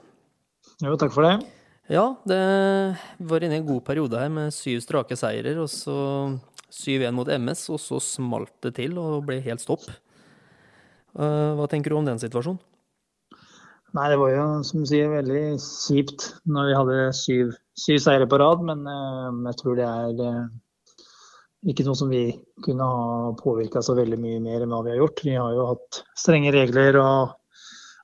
Jo, takk for det. Ja, det var inne i en god periode her med syv strake seirer, og så 7-1 mot MS, og så smalt det til og ble helt stopp. Eh, hva tenker du om den situasjonen? Nei, Det var jo som du sier, veldig kjipt når vi hadde syv, syv seire på rad. Men uh, jeg tror det er uh, ikke noe som vi kunne ha påvirka så veldig mye mer enn hva vi har gjort. Vi har jo hatt strenge regler og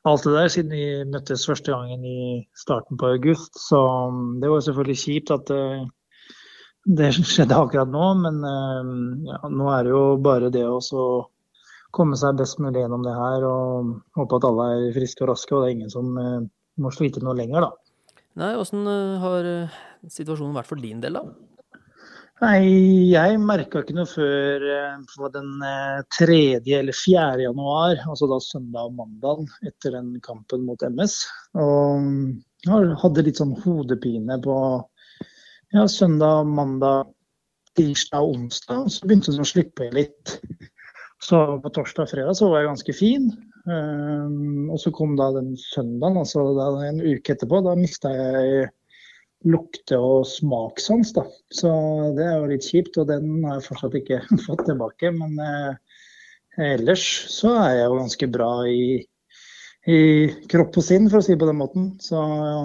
alt det der siden vi møttes første gangen i starten på august. Så um, det var selvfølgelig kjipt at det skjedde akkurat nå, men eh, ja, nå er det jo bare det å komme seg best mulig gjennom det her og håpe at alle er friske og raske, og det er ingen som eh, må slite noe lenger, da. Nei, Åssen eh, har situasjonen vært for din del, da? Nei, jeg merka ikke noe før den eh, 3. eller 4. januar, altså da søndag og mandag etter den kampen mot MS. Og mm, jeg hadde litt sånn hodepine på ja, søndag, mandag, tirsdag og onsdag. Så begynte det å slippe litt. Så på torsdag og fredag så var jeg ganske fin. Um, og så kom da den søndagen, altså en uke etterpå. Da mista jeg lukte- og smakssans, da. Så det er jo litt kjipt, og den har jeg fortsatt ikke fått tilbake. Men eh, ellers så er jeg jo ganske bra i, i kropp og sinn, for å si det på den måten. Så,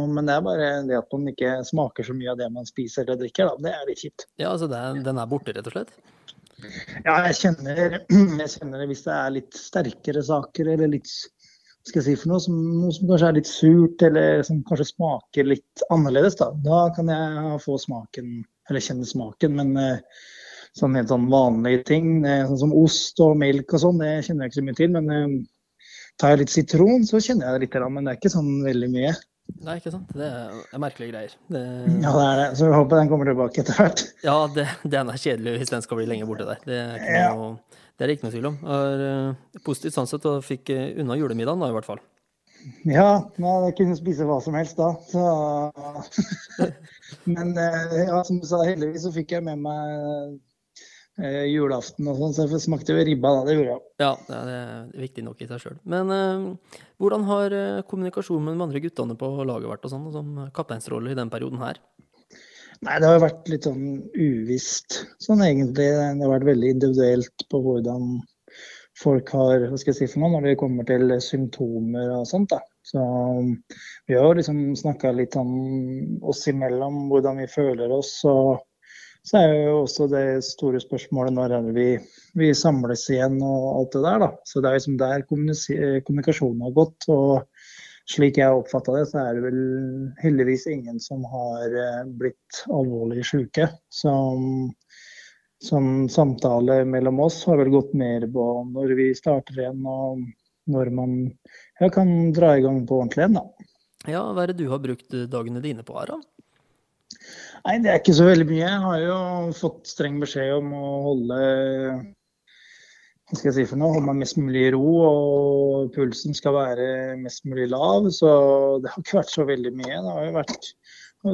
men det er bare det at man ikke smaker så mye av det man spiser eller drikker, da. Det er litt kjipt. Ja, altså det er, den er borte, rett og slett? Ja, jeg kjenner, jeg kjenner det hvis det er litt sterkere saker eller litt skal jeg si for noe som, noe som kanskje er litt surt, eller som kanskje smaker litt annerledes, da. Da kan jeg få smaken, eller kjenne smaken. Men eh, sånn helt sånn vanlige ting, eh, sånn som ost og melk og sånn, det kjenner jeg ikke så mye til. Men eh, tar jeg litt sitron, så kjenner jeg det litt, men det er ikke sånn veldig mye. Nei, ikke sant. Det er merkelige greier. Det... Ja, det er det. Så jeg håper den kommer tilbake etter hvert. Ja, det, den er kjedelig hvis den skal bli lenge borte der. Det er ikke noe... Det er ikke noe tvil om. Er, uh, positivt sånn sett og fikk uh, unna julemiddagen da, i hvert fall. Ja, jeg kunne spise hva som helst da. Så... Men uh, ja, som du sa, heldigvis så fikk jeg med meg julaften og sånn, så jeg smakte jo ribba da. Det gjorde jeg. Ja, det er viktig nok i seg sjøl. Men hvordan har kommunikasjonen med de andre guttene på laget vært og sånn, som kapteinsrolle i den perioden her? Nei, det har vært litt sånn uvisst sånn egentlig. Det har vært veldig individuelt på hvordan folk har hva skal jeg si for noe, når det kommer til symptomer og sånt. da. Så vi har jo liksom snakka litt om oss imellom, hvordan vi føler oss. og så er jo også det store spørsmålet når er det vi, vi samles igjen og alt det der. da. Så det er liksom der kommunikasjonen har gått. og slik jeg oppfatta det, så er det vel heldigvis ingen som har eh, blitt alvorlig syke. Som, som samtale mellom oss har vel gått mer på når vi starter igjen og når man kan dra i gang på ordentlig igjen, da. Ja, hva er det du har brukt dagene dine på, Aron? Nei, det er ikke så veldig mye. Jeg har jo fått streng beskjed om å holde hva skal jeg si for noe, holde meg mest mulig i ro og pulsen skal være mest mulig lav. Så det har ikke vært så veldig mye. Det har jo vært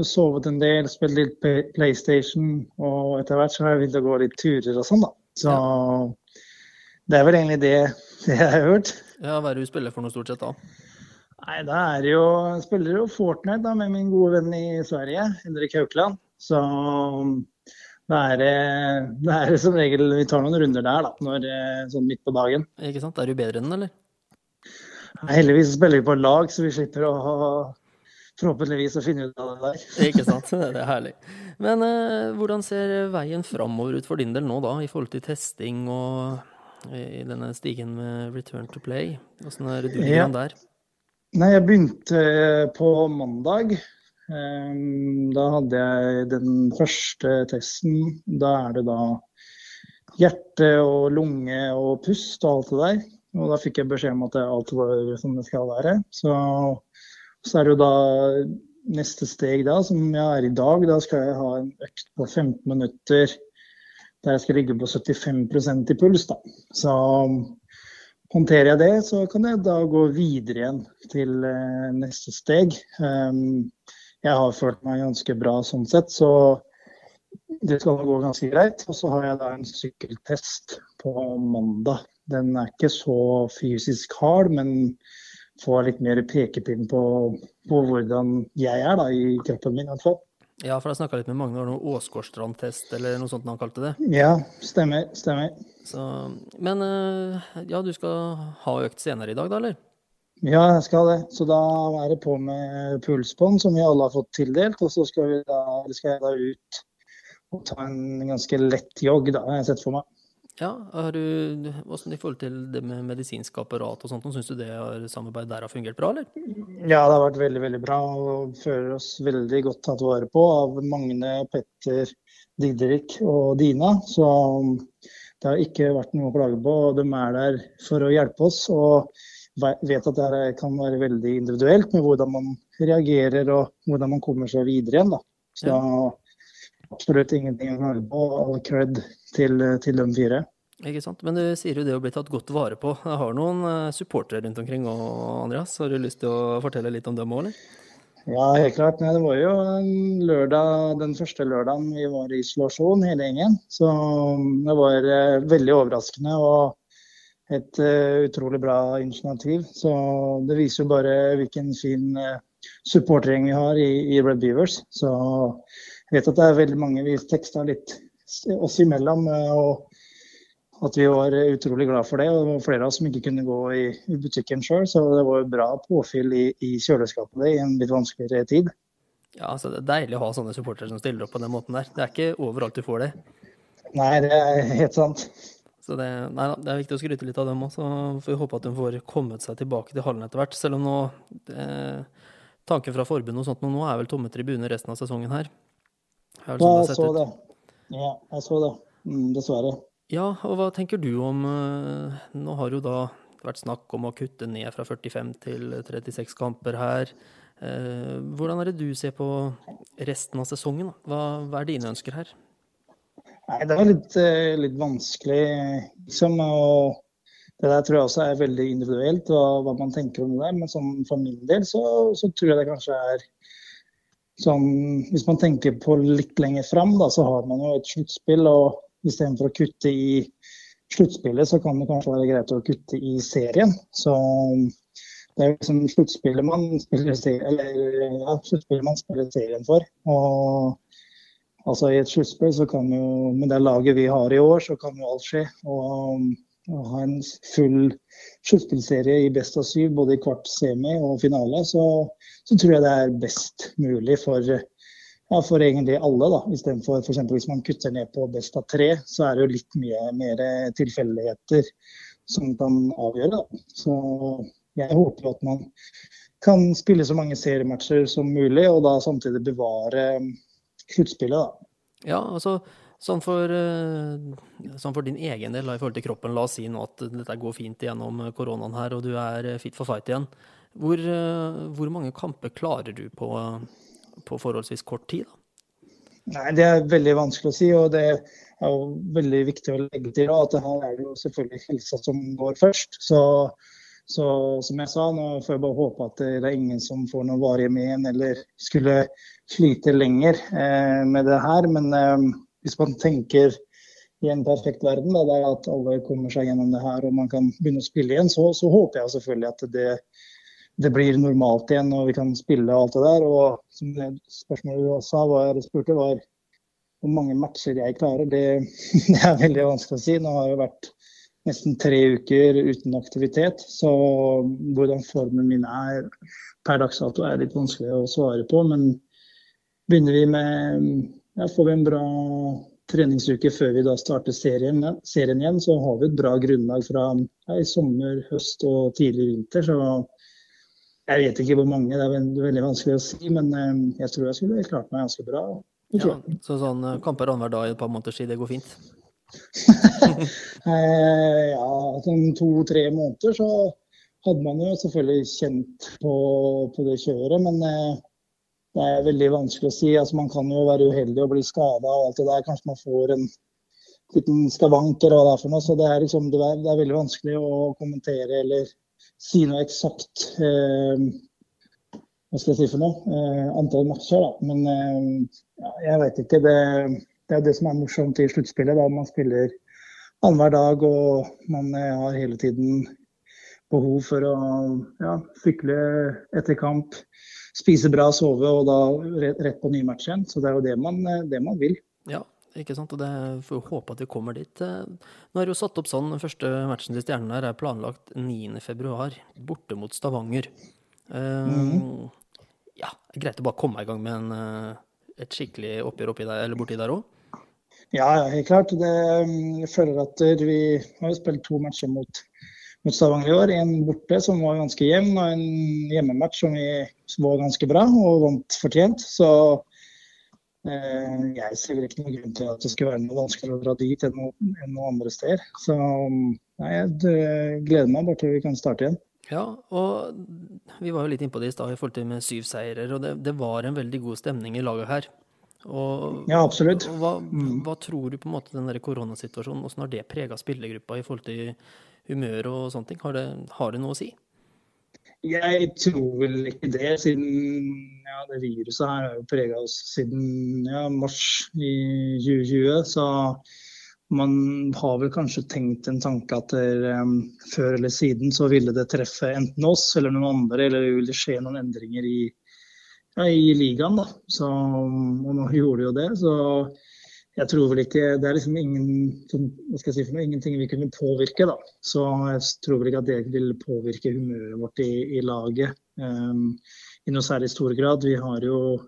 sovet en del, spilt litt PlayStation, og etter hvert så har jeg begynt å gå litt turer og sånn, da. Så ja. det er vel egentlig det, det jeg har hørt. Ja, Hva er det du spiller for noe stort sett da? Nei, da er det jo, spiller jo Fortnite da, med min gode venn i Sverige, Henrik Haukeland. Så da er det, som regel Vi tar noen runder der, da, når, eh, sånn midt på dagen. Ikke sant. Er du bedre enn den, eller? Heldigvis spiller vi på lag, så vi slipper å forhåpentligvis å finne ut av det der. Ikke sant. Det er herlig. Men eh, hvordan ser veien framover ut for din del nå, da, i forhold til testing og i denne stigen med return to play? Åssen er det du ligger ja. der? Nei, jeg begynte på mandag. Ehm, da hadde jeg den første testen. Da er det da hjerte og lunge og pust og alt det der. Og da fikk jeg beskjed om at alt var som det skal være. Så, så er det jo da neste steg da, som jeg er i dag. Da skal jeg ha en økt på 15 minutter der jeg skal ligge på 75% i puls. da. Så håndterer jeg det, så kan jeg da gå videre igjen til eh, neste steg. Um, jeg har følt meg ganske bra sånn sett, så det skal gå ganske greit. Og så har jeg da en sykkeltest på mandag. Den er ikke så fysisk hard, men får litt mer pekepinn på, på hvordan jeg er da, i kroppen min. i hvert fall. Ja, for jeg snakka litt med Magne, var det noe Åsgårdstrand-test eller noe sånt han kalte det? Ja, stemmer. stemmer. Så, men eh, ja, du skal ha økt senere i dag, da, eller? Ja, jeg skal det. Så da er det på med pulsbånd, som vi alle har fått tildelt. Og så skal, da, skal, jeg da ut og ta en ganske lett jogg, da, har jeg sett for meg. Ja, har du, Hvordan i forhold til det med medisinsk apparat og sånt, syns du det samarbeidet der har fungert bra, eller? Ja, det har vært veldig, veldig bra og føler oss veldig godt tatt vare på av Magne, Petter, Didrik og Dina. Så det har ikke vært noe å klage på. og De er der for å hjelpe oss. og vet at det kan være veldig individuelt med hvordan man reagerer og hvordan man kommer seg videre igjen. Da. Så absolutt ingenting å klage på. All cred til, til de fire. Ikke sant. Men du sier jo det å bli tatt godt vare på. Jeg har noen eh, supportere rundt omkring òg, Andreas. Har du lyst til å fortelle litt om dem òg, eller? Ja, helt klart. Nei, det var jo lørdag, den første lørdagen vi var i isolasjon, hele gjengen. Så det var uh, veldig overraskende og et uh, utrolig bra initiativ. Så det viser jo bare hvilken fin supportergjeng vi har i, i, Red Beavers. Så jeg vet at det er veldig mange vi teksta litt oss imellom. og at vi var utrolig glad for det. og Det var flere av oss som ikke kunne gå i, i butikken sjøl, så det var bra påfyll i, i kjøleskapet i en litt vanskeligere tid. Ja, altså Det er deilig å ha sånne supportere som stiller opp på den måten der. Det er ikke overalt du får det. Nei, det er helt sant. Så det, nei, det er viktig å skryte litt av dem òg. Så får vi håpe at de får kommet seg tilbake til hallen etter hvert. Selv om nå eh, tanken fra forbundet og sånt, nå er vel tomme tribuner resten av sesongen her. ja, jeg så det. Ja, jeg så det. Mm, dessverre. Ja, og hva tenker du om eh, Nå har jo da vært snakk om å kutte ned fra 45 til 36 kamper her. Eh, hvordan er det du ser på resten av sesongen? Hva, hva er dine ønsker her? Nei, Det er litt, eh, litt vanskelig, liksom. Og det der tror jeg også er veldig individuelt, hva, hva man tenker om det. Men sånn, for min del så, så, tror jeg det kanskje er sånn Hvis man tenker på litt lenger fram, da, så har man jo et sluttspill. og Istedenfor å kutte i sluttspillet, så kan det kanskje være greit å kutte i serien. Så det er liksom sluttspillet man ja, man spiller serien for. Og altså i et sluttspill så kan jo, med det laget vi har i år, så kan jo alt skje. Og å ha en full sluttspillserie i best av syv, både i kvart, semi og finale, så, så tror jeg det er best mulig for ja, for egentlig alle. da, Istedenfor f.eks. hvis man kutter ned på best av tre, så er det jo litt mye mer tilfeldigheter som kan avgjøre. da. Så jeg håper at man kan spille så mange seriematcher som mulig, og da samtidig bevare um, sluttspillet. da. Ja, altså sånn for, uh, sånn for, din egen del, i forhold til kroppen, la oss si nå at dette går fint gjennom koronaen her, og du er fit for fight igjen. Hvor, uh, hvor mange kamper klarer du på på forholdsvis kort tid? Da? Nei, Det er veldig vanskelig å si. og det er jo veldig viktig å legge til at her er det jo selvfølgelig helsa som går først. Så, så som jeg sa, nå får jeg bare håpe at det er ingen som får noe varig med igjen eller skulle slite lenger eh, med det her. Men eh, hvis man tenker i en perfekt verden, da, det er at alle kommer seg gjennom det her og man kan begynne å spille igjen, så, så håper jeg selvfølgelig at det det blir normalt igjen og vi kan spille og alt det der. Og som det spørsmålet du også var, spurte, var hvor mange matcher jeg klarer. Det, det, er veldig vanskelig å si. Nå har jeg vært nesten tre uker uten aktivitet. Så hvordan formen min er per dags dato er litt vanskelig å svare på. Men begynner vi med ja, Får vi en bra treningsuke før vi da starter serien, serien igjen, så har vi et bra grunnlag fra ja, i sommer, høst og tidlig vinter. så jeg vet ikke hvor mange, det er veldig vanskelig å si, men eh, jeg tror jeg skulle klart meg ganske bra. Ja, så sånn eh, kamper annenhver dag i et par måneders tid, det går fint? Eh, ja, sånn to-tre måneder så hadde man jo selvfølgelig kjent på, på det kjøret, men det er veldig vanskelig å si. Altså, man kan jo være uheldig og bli skada og alt det der. Kanskje man får en liten skavank eller hva det er for noe. Så det er, liksom, det er, det er veldig vanskelig å kommentere eller si noe eksakt eh, hva skal jeg si for noe, eh, antall matcher. da. Men eh, ja, jeg veit ikke. Det, det, er det som er morsomt i sluttspillet. Man spiller annenhver dag og man har hele tiden behov for å ja, sykle etter kamp, spise bra, sove og da rett, på ny match igjen. Så det er jo det man, det man vil. Ja, ikke sant? Og det får vi håpe at vi kommer dit. Eh, nå er det jo satt opp sånn, den første matchen til Stjernene er planlagt 9.2, borte mot Stavanger. Mm. Ja, greit å bare komme i gang med en, eh, et skikkelig oppgjør oppi der, eller borti der òg? Ja, helt klart. Det, mm, jeg føler at vi har spilt to matcher mot, mot Stavanger i år. En borte som var ganske jevn, og en hjemmematch som, vi, som var ganske bra og vant fortjent. Så jeg ser ikke noen grunn til at det skulle være noe vanskeligere å dra dit enn noen noe andre steder. Så nei, jeg gleder meg bare til vi kan starte igjen. Ja, og vi var jo litt innpå det i stad i forhold til med syv seirer, og det, det, var en veldig god stemning i laget her. Og, Ja, absolutt. og hva, Mm. hva tror du på en måte den der koronasituasjonen, åssen har det prega spillergruppa i forhold til humør og sånne ting? Har det, har det noe å si? Jeg tror vel ikke det, siden ja, det viruset her har jo prega oss siden ja, mars i 2020. Så man har vel kanskje tenkt en tanke at der, um, før eller siden så ville det treffe enten oss eller noen andre, eller det ville skje noen endringer i, ja, i ligaen. da. Så, og nå gjorde jo det. Så jeg tror vel ikke Det er liksom ingen, si noe, ingenting vi kunne påvirke, da. Så jeg tror vel ikke at det vil påvirke humøret vårt i, i laget um, i noe særlig stor grad. Vi har jo,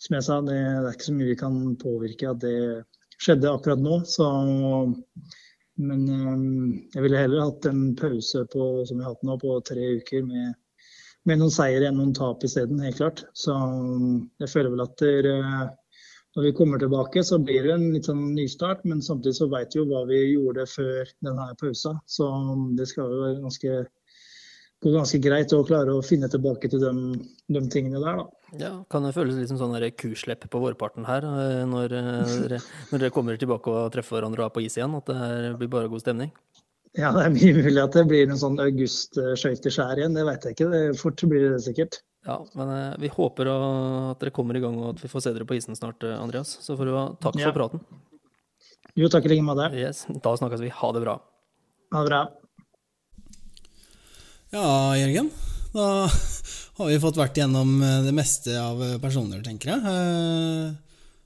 som jeg sa, det, det er ikke så mye vi kan påvirke at det skjedde akkurat nå. Så, men um, jeg ville heller hatt en pause på, som vi har hatt nå, på tre uker med, med noen seier enn noen tap isteden, helt klart. Så um, jeg føler vel at det, eh, når vi kommer tilbake, så blir det en litt sånn nystart. Men samtidig så vet vi jo hva vi gjorde før denne pausa. Så det skal jo være ganske, gå ganske greit å klare å finne tilbake til de, de tingene der, da. Ja, Kan det føles litt som sånn kuslepp på vårparten her, eh, når, eh, når dere kommer tilbake og treffer hverandre er på is igjen? At det her blir bare god stemning? Ja, det er mye mulig at det blir en sånn august-skøyteskjær igjen. Det vet jeg ikke. Det, fort blir det sikkert. Ja, men eh, vi håper å- at dere kommer i gang og at vi får se dere på isen snart, eh, Andreas. Så får du ha takk Ja. for praten. Jo, takk i like måte. Yes, da snakkes vi. Ha det bra. Ha det bra. Ja, Jørgen. Da har vi fått vært gjennom eh, det meste av personer, tenker jeg.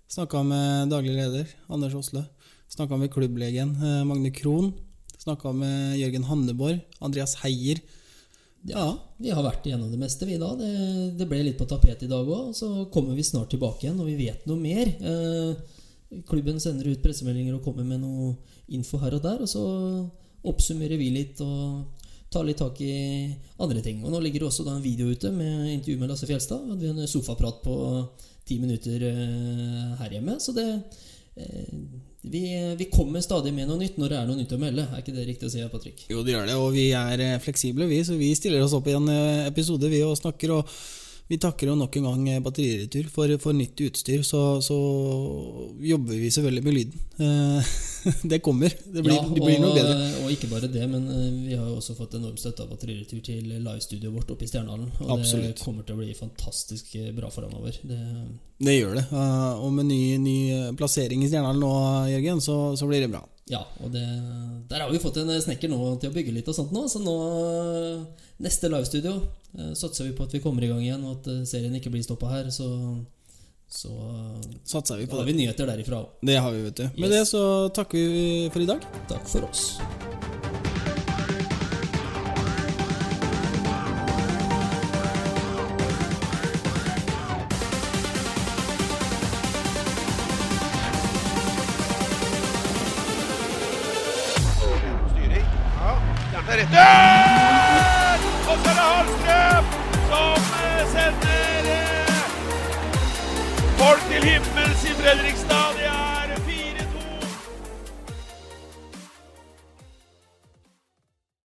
Snakka med daglig leder Anders Osle. Snakka med klubblegen Magne Krohn. Snakka med Jørgen Hanneborg. Andreas Heier. Ja, Vi har vært igjennom det meste, vi da. Det, det ble litt på tapet i dag òg. Så kommer vi snart tilbake igjen når vi vet noe mer. Eh, klubben sender ut pressemeldinger og kommer med noe info her og der. Og så oppsummerer vi litt og tar litt tak i andre ting. Og nå ligger det også da en video ute med intervju med Lasse Fjelstad. Hadde vi en sofaprat på ti minutter eh, her hjemme. Så det eh, vi, vi kommer stadig med noe nytt når det er noe nytt å melde. Er ikke det riktig å si, Patrick? Jo, det gjør det, og vi er eh, fleksible, vi, så vi stiller oss opp i en eh, episode vi og snakker. og vi takker jo nok en gang eh, Batteriretur for, for nytt utstyr. Så, så jobber vi selvfølgelig med lyden. Eh, det kommer. Det blir, ja, det blir noe bedre. Og ikke bare det, men eh, vi har jo også fått enorm støtte av batteriretur til livestudioet vårt oppe i Stjernehallen. Og Absolutt. det kommer til å bli fantastisk eh, bra framover. Det, Det gjør det. Eh, og med ny, ny plassering i Stjernehallen nå, Jørgen, så, så blir det bra. Ja, og det, der har vi fått en snekker nå til å bygge litt og sånt nå, så nå Neste livestudio eh, satser vi på at vi kommer i gang igjen, og at eh, serien ikke blir stoppa her. Så, så Satser vi på har vi nyheter derifra òg. Det har vi, vet du. Med Yes. det så takker vi for i dag. Takk for oss. Er. Og så er det Hallstrøm som eh, sender eh, folk til himmels i Fredrikstad. Det er